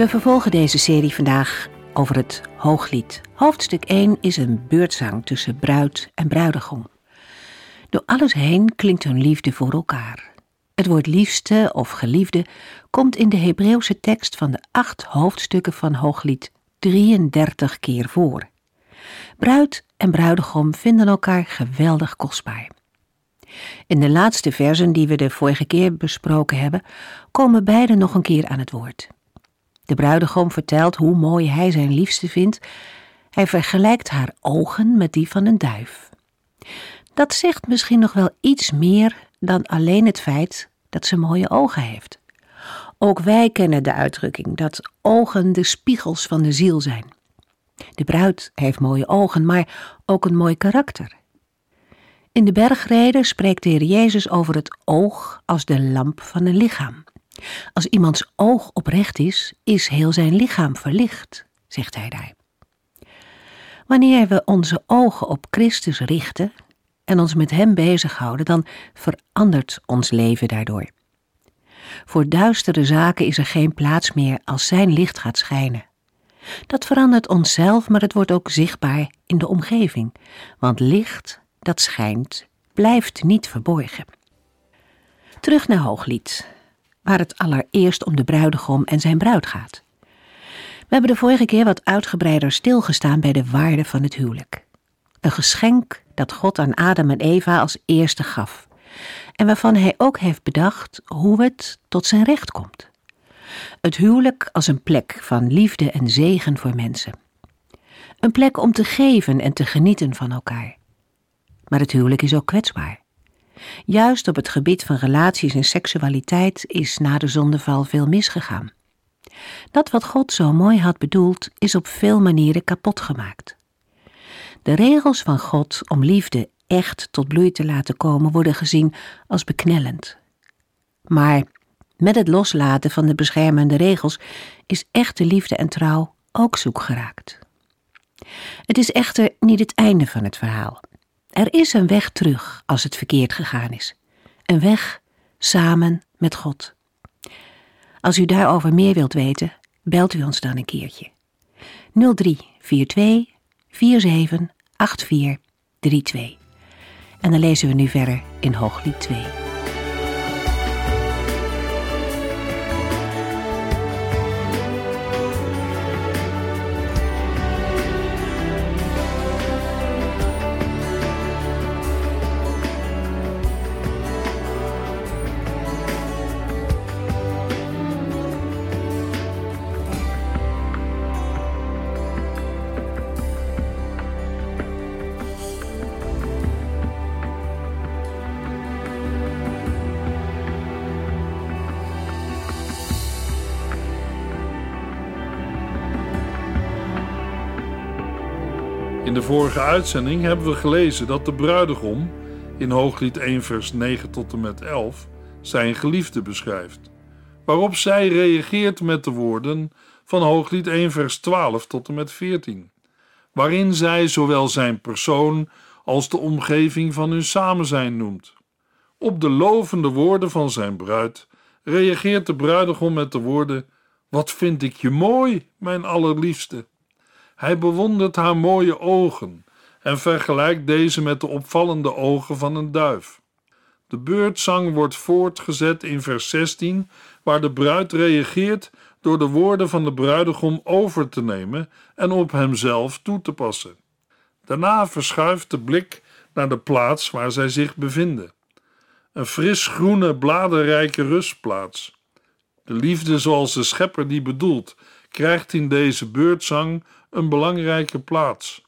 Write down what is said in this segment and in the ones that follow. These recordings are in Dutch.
We vervolgen deze serie vandaag over het Hooglied. Hoofdstuk 1 is een beurtzang tussen bruid en bruidegom. Door alles heen klinkt hun liefde voor elkaar. Het woord liefste of geliefde komt in de Hebreeuwse tekst van de acht hoofdstukken van Hooglied 33 keer voor. Bruid en bruidegom vinden elkaar geweldig kostbaar. In de laatste versen die we de vorige keer besproken hebben, komen beiden nog een keer aan het woord. De bruidegom vertelt hoe mooi hij zijn liefste vindt. Hij vergelijkt haar ogen met die van een duif. Dat zegt misschien nog wel iets meer dan alleen het feit dat ze mooie ogen heeft. Ook wij kennen de uitdrukking dat ogen de spiegels van de ziel zijn. De bruid heeft mooie ogen, maar ook een mooi karakter. In de bergreden spreekt de Heer Jezus over het oog als de lamp van een lichaam. Als iemands oog oprecht is, is heel zijn lichaam verlicht, zegt hij daar. Wanneer we onze ogen op Christus richten en ons met Hem bezighouden, dan verandert ons leven daardoor. Voor duistere zaken is er geen plaats meer als Zijn licht gaat schijnen. Dat verandert onszelf, maar het wordt ook zichtbaar in de omgeving, want licht dat schijnt blijft niet verborgen. Terug naar Hooglied, waar het allereerst om de bruidegom en zijn bruid gaat. We hebben de vorige keer wat uitgebreider stilgestaan bij de waarde van het huwelijk. Een geschenk dat God aan Adam en Eva als eerste gaf. En waarvan hij ook heeft bedacht hoe het tot zijn recht komt. Het huwelijk als een plek van liefde en zegen voor mensen. Een plek om te geven en te genieten van elkaar. Maar het huwelijk is ook kwetsbaar. Juist op het gebied van relaties en seksualiteit is na de zondeval veel misgegaan. Dat wat God zo mooi had bedoeld, is op veel manieren kapot gemaakt. De regels van God om liefde echt tot bloei te laten komen worden gezien als beknellend. Maar met het loslaten van de beschermende regels is echte liefde en trouw ook zoek geraakt. Het is echter niet het einde van het verhaal. Er is een weg terug als het verkeerd gegaan is. Een weg samen met God. Als u daarover meer wilt weten, belt u ons dan een keertje. 0342 47 8432. En dan lezen we nu verder in Hooglied 2. Vorige uitzending hebben we gelezen dat de bruidegom in Hooglied 1 vers 9 tot en met 11 zijn geliefde beschrijft, waarop zij reageert met de woorden van Hooglied 1 vers 12 tot en met 14, waarin zij zowel zijn persoon als de omgeving van hun samenzijn noemt. Op de lovende woorden van zijn bruid reageert de bruidegom met de woorden: Wat vind ik je mooi, mijn allerliefste. Hij bewondert haar mooie ogen en vergelijkt deze met de opvallende ogen van een duif. De beurtzang wordt voortgezet in vers 16, waar de bruid reageert door de woorden van de bruidegom over te nemen en op hemzelf toe te passen. Daarna verschuift de blik naar de plaats waar zij zich bevinden. Een fris groene, bladerrijke rustplaats. De liefde zoals de schepper die bedoelt, krijgt in deze beurtzang een belangrijke plaats.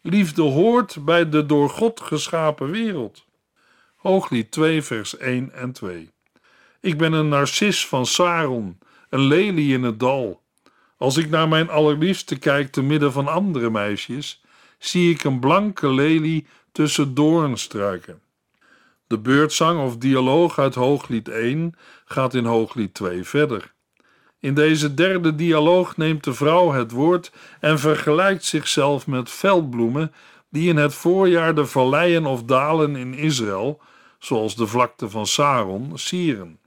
Liefde hoort bij de door God geschapen wereld. Hooglied 2, vers 1 en 2. Ik ben een narcis van Saron, een lelie in het dal. Als ik naar mijn allerliefste kijk te midden van andere meisjes, zie ik een blanke lelie tussen doornstruiken. De beurtzang of dialoog uit Hooglied 1 gaat in Hooglied 2 verder. In deze derde dialoog neemt de vrouw het woord en vergelijkt zichzelf met veldbloemen die in het voorjaar de valleien of dalen in Israël, zoals de vlakte van Saron, sieren.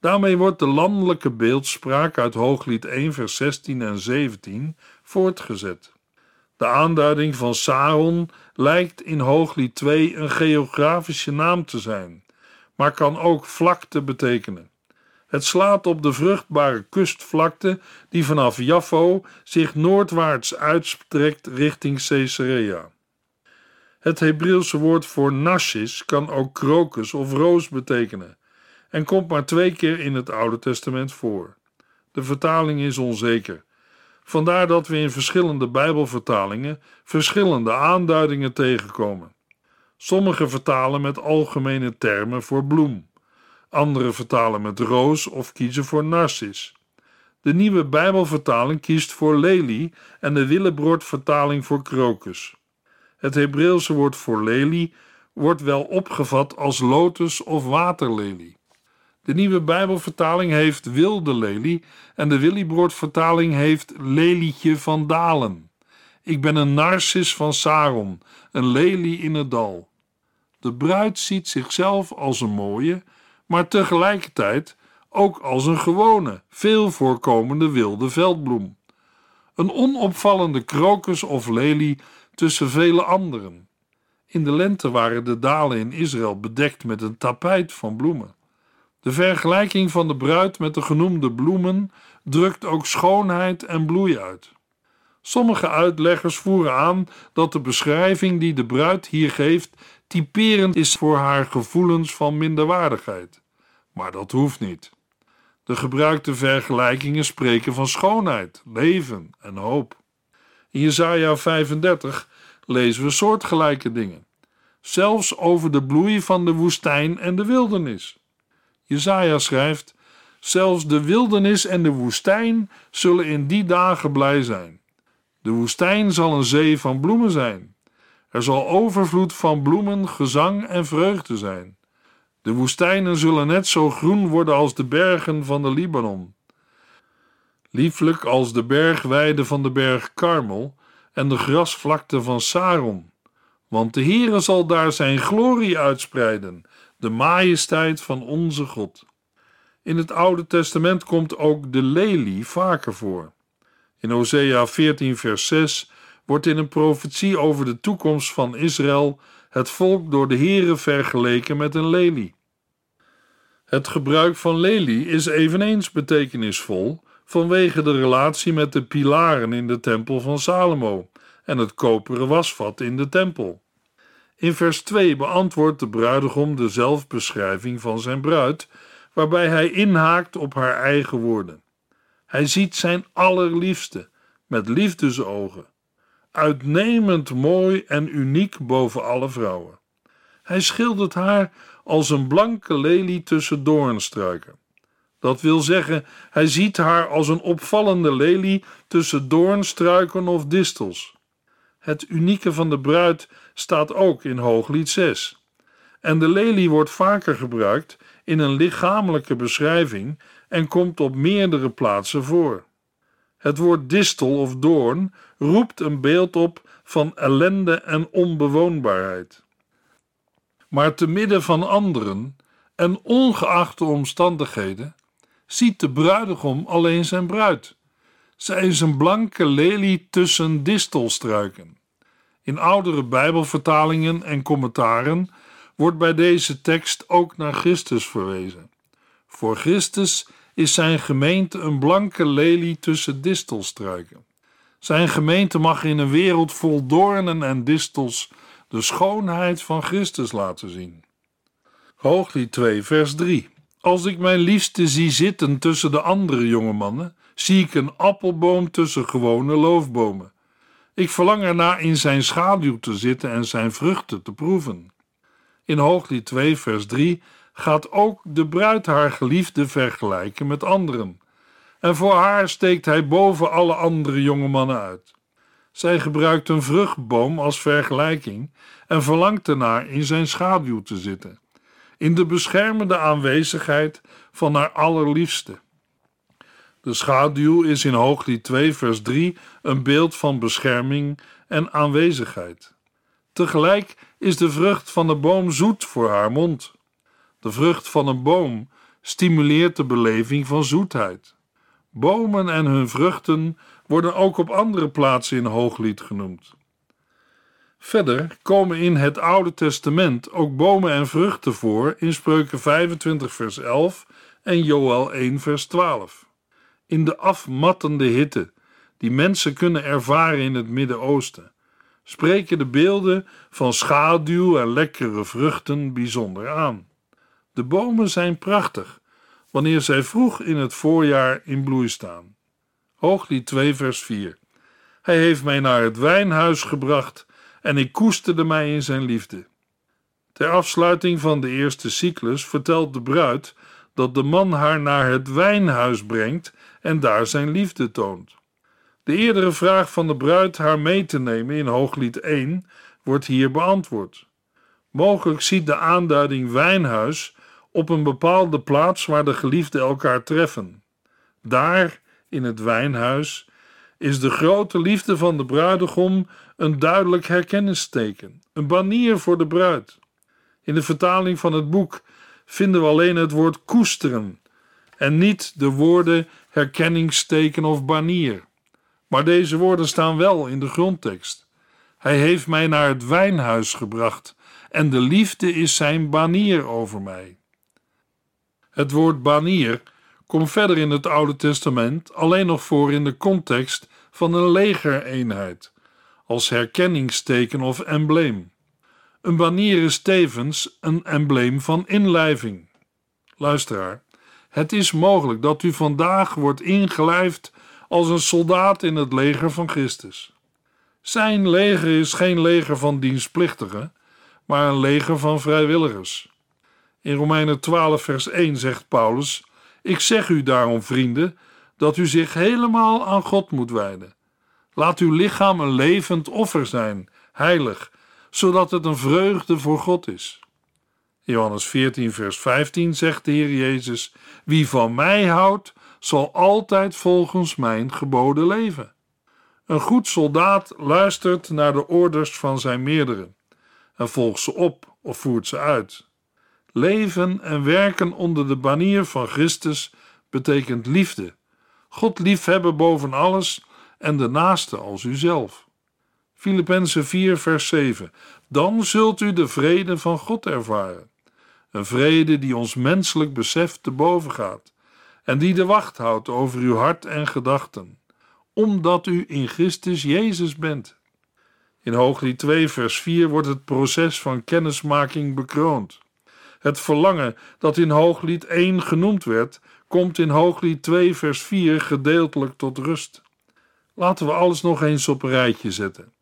Daarmee wordt de landelijke beeldspraak uit Hooglied 1, vers 16 en 17 voortgezet. De aanduiding van Saron lijkt in Hooglied 2 een geografische naam te zijn, maar kan ook vlakte betekenen. Het slaat op de vruchtbare kustvlakte die vanaf Jaffo zich noordwaarts uitstrekt richting Caesarea. Het Hebreeuwse woord voor narcis kan ook krokus of roos betekenen en komt maar twee keer in het Oude Testament voor. De vertaling is onzeker. Vandaar dat we in verschillende Bijbelvertalingen verschillende aanduidingen tegenkomen. Sommige vertalen met algemene termen voor bloem, andere vertalen met roos of kiezen voor narcis. De nieuwe Bijbelvertaling kiest voor lelie en de Willebroord-vertaling voor krokus. Het Hebreeuwse woord voor lelie wordt wel opgevat als lotus of waterlelie. De nieuwe Bijbelvertaling heeft wilde lelie en de Willybroord-vertaling heeft lelietje van dalen. Ik ben een narcis van Saron, een lelie in het dal. De bruid ziet zichzelf als een mooie, maar tegelijkertijd ook als een gewone, veel voorkomende wilde veldbloem. Een onopvallende krokus of lelie tussen vele anderen. In de lente waren de dalen in Israël bedekt met een tapijt van bloemen. De vergelijking van de bruid met de genoemde bloemen drukt ook schoonheid en bloei uit. Sommige uitleggers voeren aan dat de beschrijving die de bruid hier geeft typerend is voor haar gevoelens van minderwaardigheid. Maar dat hoeft niet. De gebruikte vergelijkingen spreken van schoonheid, leven en hoop. In Jesaja 35 lezen we soortgelijke dingen, zelfs over de bloei van de woestijn en de wildernis. Jezaja schrijft: Zelfs de wildernis en de woestijn zullen in die dagen blij zijn. De woestijn zal een zee van bloemen zijn. Er zal overvloed van bloemen, gezang en vreugde zijn. De woestijnen zullen net zo groen worden als de bergen van de Libanon. Lieflijk als de bergweide van de berg Karmel en de grasvlakte van Saron. Want de Heere zal daar zijn glorie uitspreiden de majesteit van onze God. In het Oude Testament komt ook de lelie vaker voor. In Hosea 14, vers 6 wordt in een profetie over de toekomst van Israël het volk door de Here vergeleken met een lelie. Het gebruik van lelie is eveneens betekenisvol vanwege de relatie met de pilaren in de tempel van Salomo en het koperen wasvat in de tempel. In vers 2 beantwoordt de bruidegom de zelfbeschrijving van zijn bruid, waarbij hij inhaakt op haar eigen woorden. Hij ziet zijn allerliefste met liefdesogen, uitnemend mooi en uniek boven alle vrouwen. Hij schildert haar als een blanke lelie tussen doornstruiken. Dat wil zeggen, hij ziet haar als een opvallende lelie tussen doornstruiken of distels. Het unieke van de bruid staat ook in Hooglied 6. En de lelie wordt vaker gebruikt in een lichamelijke beschrijving en komt op meerdere plaatsen voor. Het woord distel of doorn roept een beeld op van ellende en onbewoonbaarheid. Maar te midden van anderen en ongeacht de omstandigheden ziet de bruidegom alleen zijn bruid. Zij is een blanke lelie tussen distelstruiken. In oudere Bijbelvertalingen en commentaren wordt bij deze tekst ook naar Christus verwezen. Voor Christus is zijn gemeente een blanke lelie tussen distelstruiken. Zijn gemeente mag in een wereld vol doornen en distels de schoonheid van Christus laten zien. Hooglied 2, vers 3. Als ik mijn liefste zie zitten tussen de andere jonge mannen, zie ik een appelboom tussen gewone loofbomen. Ik verlang ernaar in zijn schaduw te zitten en zijn vruchten te proeven. In Hooglied 2, vers 3 gaat ook de bruid haar geliefde vergelijken met anderen. en voor haar steekt hij boven alle andere jonge mannen uit. Zij gebruikt een vruchtboom als vergelijking en verlangt ernaar in zijn schaduw te zitten, in de beschermende aanwezigheid van haar allerliefste. De schaduw is in Hooglied 2, vers 3 een beeld van bescherming en aanwezigheid. Tegelijk is de vrucht van de boom zoet voor haar mond. De vrucht van een boom stimuleert de beleving van zoetheid. Bomen en hun vruchten worden ook op andere plaatsen in Hooglied genoemd. Verder komen in het Oude Testament ook bomen en vruchten voor in Spreuken 25 vers 11 en Joel 1 vers 12. In de afmattende hitte die mensen kunnen ervaren in het Midden-Oosten, spreken de beelden van schaduw en lekkere vruchten bijzonder aan. De bomen zijn prachtig wanneer zij vroeg in het voorjaar in bloei staan. Hooglied 2, vers 4. Hij heeft mij naar het wijnhuis gebracht en ik koesterde mij in zijn liefde. Ter afsluiting van de eerste cyclus vertelt de bruid dat de man haar naar het wijnhuis brengt en daar zijn liefde toont. De eerdere vraag van de bruid haar mee te nemen in Hooglied 1 wordt hier beantwoord. Mogelijk ziet de aanduiding wijnhuis op een bepaalde plaats waar de geliefden elkaar treffen. Daar, in het wijnhuis, is de grote liefde van de bruidegom een duidelijk herkennisteken, een banier voor de bruid. In de vertaling van het boek vinden we alleen het woord koesteren en niet de woorden herkenningsteken of banier. Maar deze woorden staan wel in de grondtekst. Hij heeft mij naar het wijnhuis gebracht en de liefde is zijn banier over mij. Het woord banier komt verder in het Oude Testament alleen nog voor in de context van een legereenheid, als herkenningsteken of embleem. Een banier is tevens een embleem van inlijving. Luisteraar, het is mogelijk dat u vandaag wordt ingelijfd als een soldaat in het leger van Christus. Zijn leger is geen leger van dienstplichtigen, maar een leger van vrijwilligers. In Romeinen 12, vers 1 zegt Paulus: Ik zeg u daarom, vrienden, dat u zich helemaal aan God moet wijden. Laat uw lichaam een levend offer zijn, heilig, zodat het een vreugde voor God is. Johannes 14, vers 15 zegt de Heer Jezus: Wie van mij houdt, zal altijd volgens mijn geboden leven. Een goed soldaat luistert naar de orders van zijn meerdere en volgt ze op of voert ze uit. Leven en werken onder de banier van Christus betekent liefde. God liefhebben boven alles en de naaste als uzelf. Filippenzen 4, vers 7. Dan zult u de vrede van God ervaren. Een vrede die ons menselijk besef te boven gaat en die de wacht houdt over uw hart en gedachten, omdat u in Christus Jezus bent. In Hooglied 2, vers 4 wordt het proces van kennismaking bekroond. Het verlangen dat in Hooglied 1 genoemd werd, komt in Hooglied 2, vers 4 gedeeltelijk tot rust. Laten we alles nog eens op een rijtje zetten.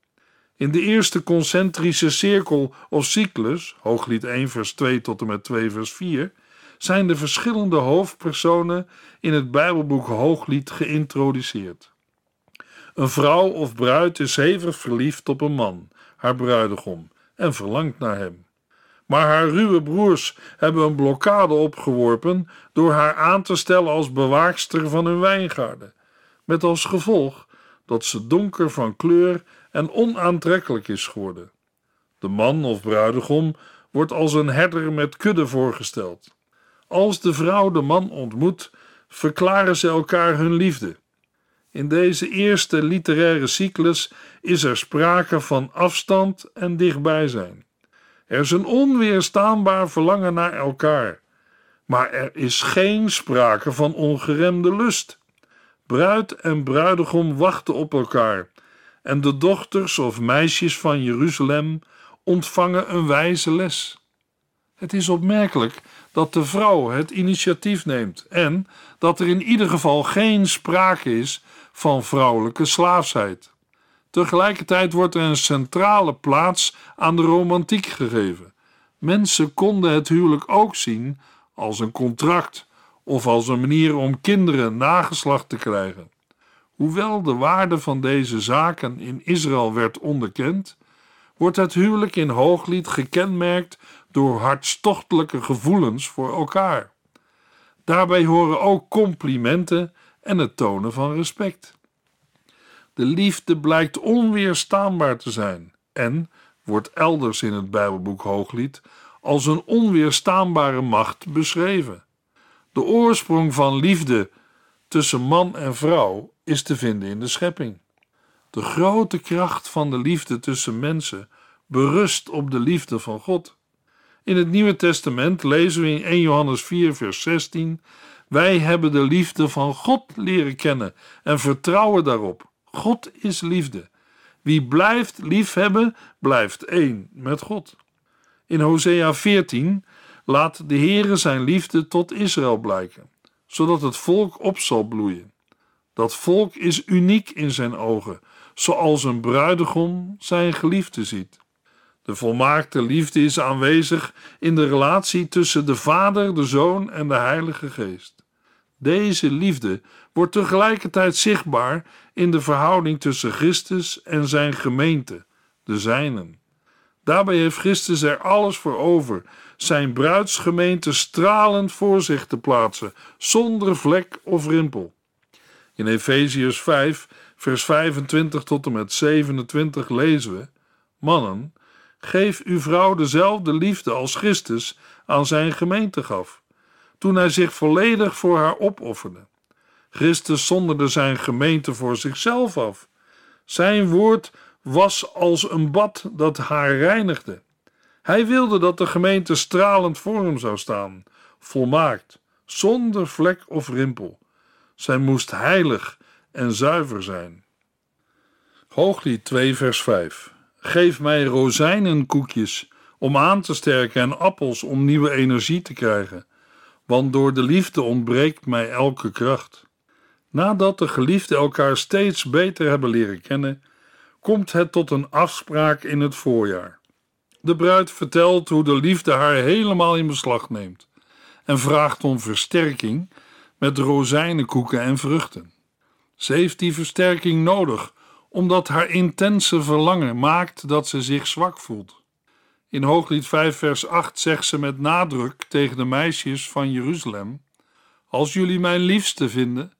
In de eerste concentrische cirkel of cyclus, Hooglied 1, vers 2 tot en met 2, vers 4, zijn de verschillende hoofdpersonen in het Bijbelboek Hooglied geïntroduceerd. Een vrouw of bruid is hevig verliefd op een man, haar bruidegom, en verlangt naar hem. Maar haar ruwe broers hebben een blokkade opgeworpen door haar aan te stellen als bewaakster van hun wijngaarden, met als gevolg dat ze donker van kleur en onaantrekkelijk is geworden. De man of bruidegom wordt als een herder met kudde voorgesteld. Als de vrouw de man ontmoet, verklaren ze elkaar hun liefde. In deze eerste literaire cyclus is er sprake van afstand en dichtbij zijn. Er is een onweerstaanbaar verlangen naar elkaar, maar er is geen sprake van ongeremde lust. Bruid en bruidegom wachten op elkaar, en de dochters of meisjes van Jeruzalem ontvangen een wijze les. Het is opmerkelijk dat de vrouw het initiatief neemt en dat er in ieder geval geen sprake is van vrouwelijke slaafsheid. Tegelijkertijd wordt er een centrale plaats aan de romantiek gegeven. Mensen konden het huwelijk ook zien als een contract of als een manier om kinderen nageslacht te krijgen. Hoewel de waarde van deze zaken in Israël werd onderkend, wordt het huwelijk in Hooglied gekenmerkt door hartstochtelijke gevoelens voor elkaar. Daarbij horen ook complimenten en het tonen van respect. De liefde blijkt onweerstaanbaar te zijn en wordt elders in het Bijbelboek Hooglied als een onweerstaanbare macht beschreven. De oorsprong van liefde tussen man en vrouw is te vinden in de schepping. De grote kracht van de liefde tussen mensen berust op de liefde van God. In het Nieuwe Testament lezen we in 1 Johannes 4, vers 16: Wij hebben de liefde van God leren kennen en vertrouwen daarop. God is liefde. Wie blijft liefhebben, blijft één met God. In Hosea 14 laat de Heere zijn liefde tot Israël blijken, zodat het volk op zal bloeien. Dat volk is uniek in zijn ogen, zoals een bruidegom zijn geliefde ziet. De volmaakte liefde is aanwezig in de relatie tussen de Vader, de Zoon en de Heilige Geest. Deze liefde wordt tegelijkertijd zichtbaar in de verhouding tussen Christus en zijn gemeente, de zijnen. Daarbij heeft Christus er alles voor over zijn bruidsgemeente stralend voor zich te plaatsen, zonder vlek of rimpel. In Efeziërs 5, vers 25 tot en met 27 lezen we: Mannen, geef uw vrouw dezelfde liefde als Christus aan zijn gemeente gaf, toen hij zich volledig voor haar opofferde. Christus zonderde zijn gemeente voor zichzelf af. Zijn woord was als een bad dat haar reinigde. Hij wilde dat de gemeente stralend voor hem zou staan, volmaakt, zonder vlek of rimpel. Zij moest heilig en zuiver zijn. Hooglied 2, vers 5. Geef mij rozijnenkoekjes om aan te sterken en appels om nieuwe energie te krijgen, want door de liefde ontbreekt mij elke kracht. Nadat de geliefden elkaar steeds beter hebben leren kennen, komt het tot een afspraak in het voorjaar. De bruid vertelt hoe de liefde haar helemaal in beslag neemt en vraagt om versterking met rozijnenkoeken en vruchten. Ze heeft die versterking nodig, omdat haar intense verlangen maakt dat ze zich zwak voelt. In Hooglied 5, vers 8 zegt ze met nadruk tegen de meisjes van Jeruzalem: Als jullie mijn liefste vinden,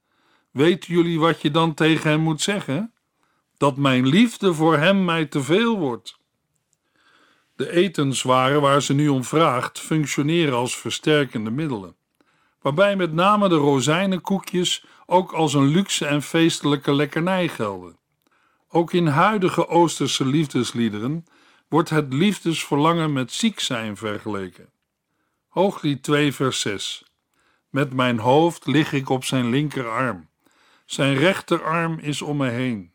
weten jullie wat je dan tegen hem moet zeggen? Dat mijn liefde voor hem mij te veel wordt. De etenswaren waar ze nu om vraagt functioneren als versterkende middelen, waarbij met name de rozijnenkoekjes ook als een luxe en feestelijke lekkernij gelden. Ook in huidige Oosterse liefdesliederen wordt het liefdesverlangen met ziek zijn vergeleken. Hooglied 2 vers 6 Met mijn hoofd lig ik op zijn linkerarm. Zijn rechterarm is om me heen.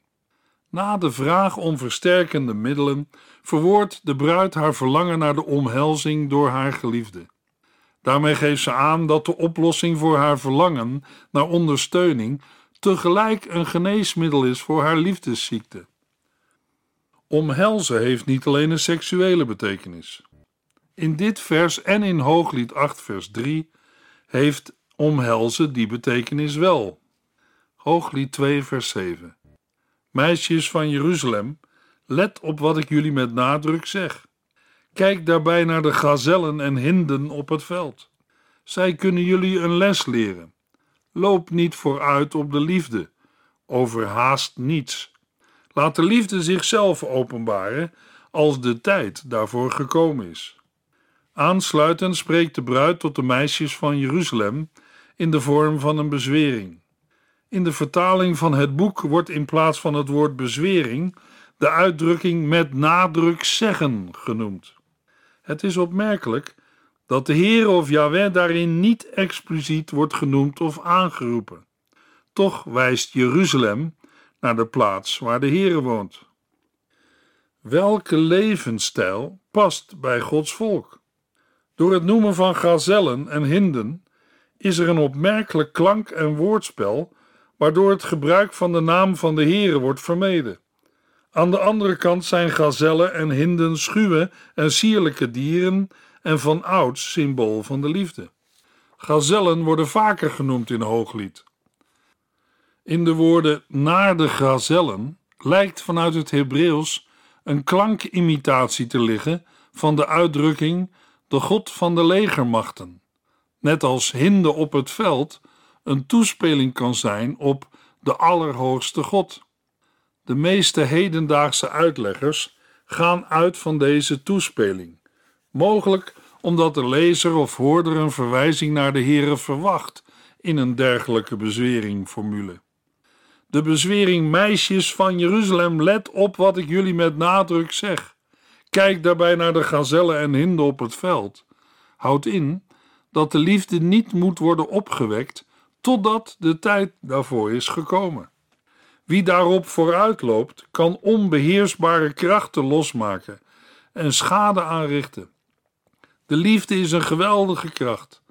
Na de vraag om versterkende middelen verwoordt de bruid haar verlangen naar de omhelzing door haar geliefde. Daarmee geeft ze aan dat de oplossing voor haar verlangen naar ondersteuning tegelijk een geneesmiddel is voor haar liefdesziekte. Omhelzen heeft niet alleen een seksuele betekenis. In dit vers en in Hooglied 8, vers 3 heeft omhelzen die betekenis wel. Hooglied 2, vers 7. Meisjes van Jeruzalem, let op wat ik jullie met nadruk zeg. Kijk daarbij naar de gazellen en hinden op het veld. Zij kunnen jullie een les leren. Loop niet vooruit op de liefde. Overhaast niets. Laat de liefde zichzelf openbaren als de tijd daarvoor gekomen is. Aansluitend spreekt de bruid tot de meisjes van Jeruzalem in de vorm van een bezwering. In de vertaling van het boek wordt in plaats van het woord bezwering de uitdrukking met nadruk zeggen genoemd. Het is opmerkelijk dat de Heer of Yahweh daarin niet expliciet wordt genoemd of aangeroepen. Toch wijst Jeruzalem naar de plaats waar de Heer woont. Welke levensstijl past bij Gods volk? Door het noemen van gazellen en hinden is er een opmerkelijk klank- en woordspel waardoor het gebruik van de naam van de Heere wordt vermeden. Aan de andere kant zijn gazellen en hinden schuwe en sierlijke dieren en van ouds symbool van de liefde. Gazellen worden vaker genoemd in Hooglied. In de woorden naar de gazellen lijkt vanuit het Hebreeuws een klankimitatie te liggen van de uitdrukking de God van de legermachten. Net als hinde op het veld een toespeling kan zijn op de Allerhoogste God. De meeste hedendaagse uitleggers gaan uit van deze toespeling, mogelijk omdat de lezer of hoorder een verwijzing naar de Here verwacht in een dergelijke bezweringformule. De bezwering meisjes van Jeruzalem, let op wat ik jullie met nadruk zeg. Kijk daarbij naar de gazellen en hinden op het veld. Houdt in dat de liefde niet moet worden opgewekt totdat de tijd daarvoor is gekomen. Wie daarop vooruitloopt, kan onbeheersbare krachten losmaken en schade aanrichten. De liefde is een geweldige kracht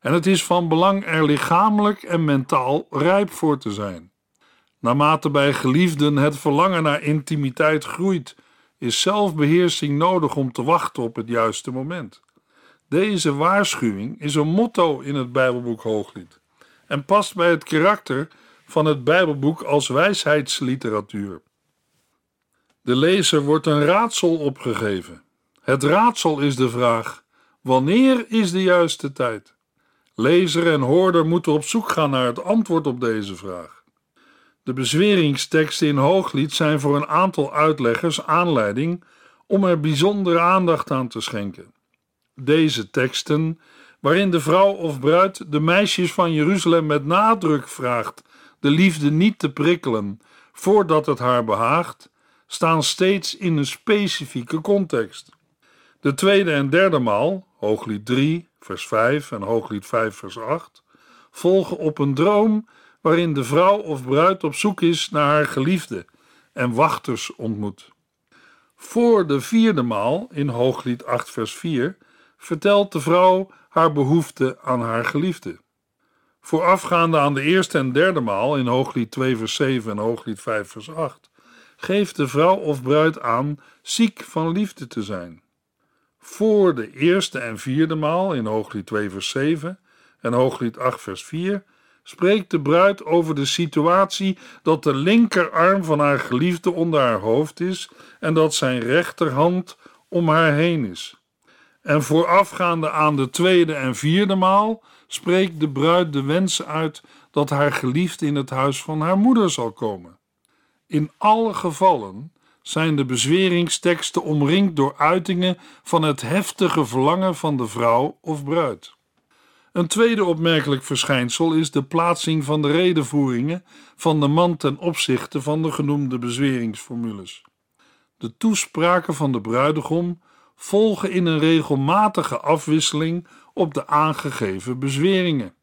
en het is van belang er lichamelijk en mentaal rijp voor te zijn. Naarmate bij geliefden het verlangen naar intimiteit groeit, is zelfbeheersing nodig om te wachten op het juiste moment. Deze waarschuwing is een motto in het Bijbelboek Hooglied en past bij het karakter van het Bijbelboek als wijsheidsliteratuur. De lezer wordt een raadsel opgegeven. Het raadsel is de vraag: wanneer is de juiste tijd? Lezer en hoorder moeten op zoek gaan naar het antwoord op deze vraag. De bezweringsteksten in Hooglied zijn voor een aantal uitleggers aanleiding om er bijzondere aandacht aan te schenken. Deze teksten, waarin de vrouw of bruid de meisjes van Jeruzalem met nadruk vraagt de liefde niet te prikkelen voordat het haar behaagt, staan steeds in een specifieke context. De tweede en derde maal, Hooglied 3, vers 5 en Hooglied 5, vers 8, volgen op een droom waarin de vrouw of bruid op zoek is naar haar geliefde en wachters ontmoet. Voor de vierde maal, in Hooglied 8, vers 4, vertelt de vrouw haar behoefte aan haar geliefde. Voorafgaande aan de eerste en derde maal in Hooglied 2 vers 7 en Hooglied 5 vers 8 geeft de vrouw of bruid aan ziek van liefde te zijn. Voor de eerste en vierde maal in Hooglied 2 vers 7 en Hooglied 8 vers 4 spreekt de bruid over de situatie dat de linkerarm van haar geliefde onder haar hoofd is en dat zijn rechterhand om haar heen is. En voorafgaande aan de tweede en vierde maal spreekt de bruid de wens uit dat haar geliefde in het huis van haar moeder zal komen. In alle gevallen zijn de bezweringsteksten omringd door uitingen van het heftige verlangen van de vrouw of bruid. Een tweede opmerkelijk verschijnsel is de plaatsing van de redenvoeringen van de man ten opzichte van de genoemde bezweringsformules. De toespraken van de bruidegom volgen in een regelmatige afwisseling op de aangegeven bezweringen.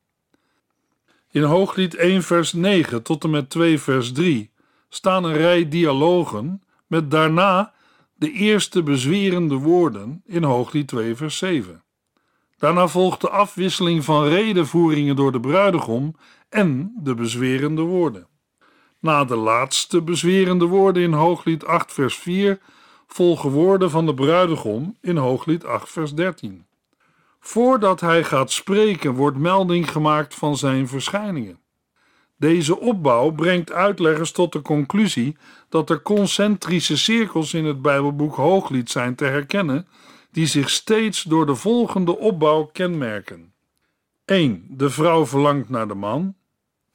In Hooglied 1 vers 9 tot en met 2 vers 3 staan een rij dialogen met daarna de eerste bezwerende woorden in Hooglied 2 vers 7. Daarna volgt de afwisseling van redenvoeringen door de bruidegom en de bezwerende woorden. Na de laatste bezwerende woorden in Hooglied 8 vers 4 volgen woorden van de bruidegom in Hooglied 8 vers 13. Voordat hij gaat spreken, wordt melding gemaakt van zijn verschijningen. Deze opbouw brengt uitleggers tot de conclusie dat er concentrische cirkels in het Bijbelboek Hooglied zijn te herkennen, die zich steeds door de volgende opbouw kenmerken. 1. De vrouw verlangt naar de man.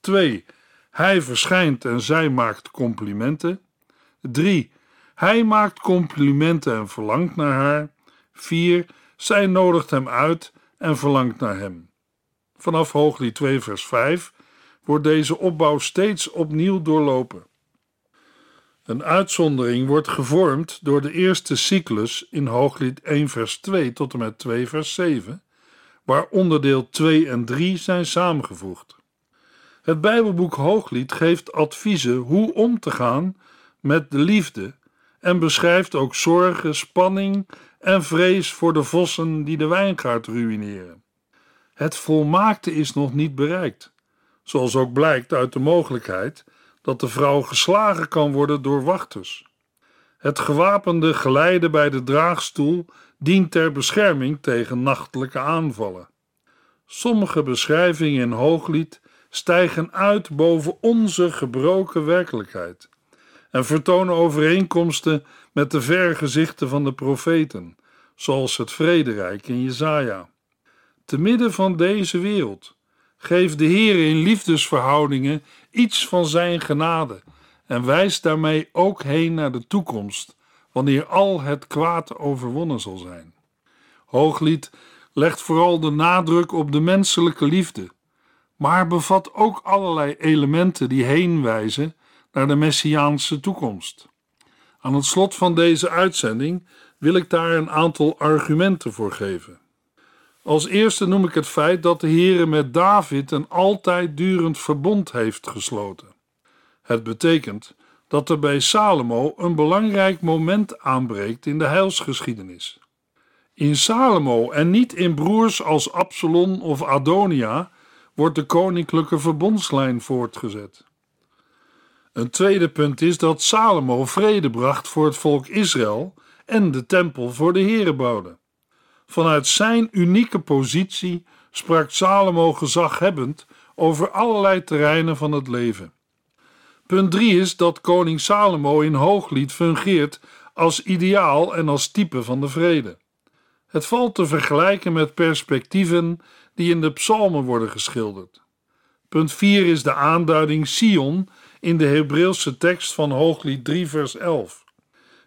2. Hij verschijnt en zij maakt complimenten. 3. Hij maakt complimenten en verlangt naar haar. 4. Zij nodigt hem uit en verlangt naar hem. Vanaf Hooglied 2, vers 5 wordt deze opbouw steeds opnieuw doorlopen. Een uitzondering wordt gevormd door de eerste cyclus in Hooglied 1, vers 2 tot en met 2, vers 7, waar onderdeel 2 en 3 zijn samengevoegd. Het Bijbelboek Hooglied geeft adviezen hoe om te gaan met de liefde en beschrijft ook zorgen, spanning en vrees voor de vossen die de wijngaard ruïneren. Het volmaakte is nog niet bereikt, zoals ook blijkt uit de mogelijkheid dat de vrouw geslagen kan worden door wachters. Het gewapende geleide bij de draagstoel dient ter bescherming tegen nachtelijke aanvallen. Sommige beschrijvingen in Hooglied stijgen uit boven onze gebroken werkelijkheid en vertonen overeenkomsten met de vergezichten van de profeten, zoals het vrederijk in Jesaja. Te midden van deze wereld geeft de Heer in liefdesverhoudingen iets van zijn genade en wijst daarmee ook heen naar de toekomst, wanneer al het kwaad overwonnen zal zijn. Hooglied legt vooral de nadruk op de menselijke liefde, maar bevat ook allerlei elementen die heenwijzen naar de messiaanse toekomst. Aan het slot van deze uitzending wil ik daar een aantal argumenten voor geven. Als eerste noem ik het feit dat de Heere met David een altijd durend verbond heeft gesloten. Het betekent dat er bij Salomo een belangrijk moment aanbreekt in de heilsgeschiedenis. In Salomo en niet in broers als Absalom of Adonia wordt de koninklijke verbondslijn voortgezet. Een tweede punt is dat Salomo vrede bracht voor het volk Israël en de tempel voor de Here bouwde. Vanuit zijn unieke positie sprak Salomo gezaghebbend over allerlei terreinen van het leven. Punt 3 is dat koning Salomo in Hooglied fungeert als ideaal en als type van de vrede. Het valt te vergelijken met perspectieven die in de psalmen worden geschilderd. Punt 4 is de aanduiding Sion in de Hebreeuwse tekst van Hooglied 3 vers 11.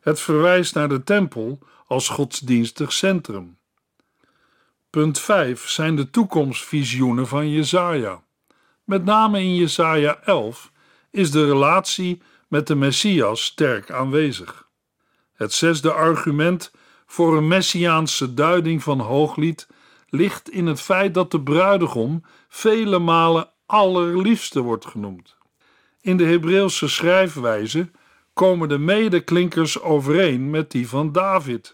Het verwijst naar de tempel als godsdienstig centrum. Punt 5 zijn de toekomstvisioenen van Jesaja. Met name in Jesaja 11 is de relatie met de Messias sterk aanwezig. Het zesde argument voor een messiaanse duiding van Hooglied ligt in het feit dat de bruidegom vele malen allerliefste wordt genoemd. In de Hebreeuwse schrijfwijze komen de medeklinkers overeen met die van David.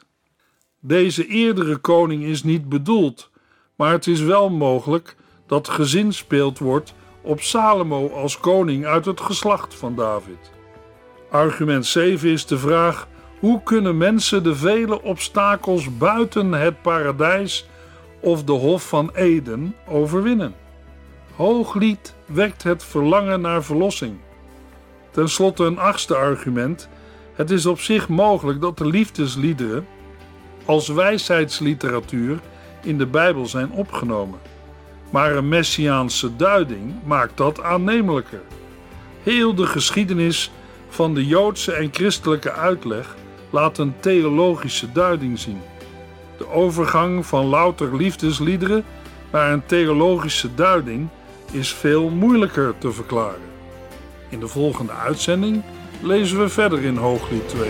Deze eerdere koning is niet bedoeld, maar het is wel mogelijk dat gezinspeeld wordt op Salomo als koning uit het geslacht van David. Argument 7 is de vraag: hoe kunnen mensen de vele obstakels buiten het paradijs of de Hof van Eden overwinnen? Hooglied wekt het verlangen naar verlossing. Ten slotte een achtste argument: het is op zich mogelijk dat de liefdesliederen als wijsheidsliteratuur in de Bijbel zijn opgenomen. Maar een messiaanse duiding maakt dat aannemelijker. Heel de geschiedenis van de Joodse en christelijke uitleg laat een theologische duiding zien. De overgang van louter liefdesliederen naar een theologische duiding is veel moeilijker te verklaren. In de volgende uitzending lezen we verder in Hooglied 2.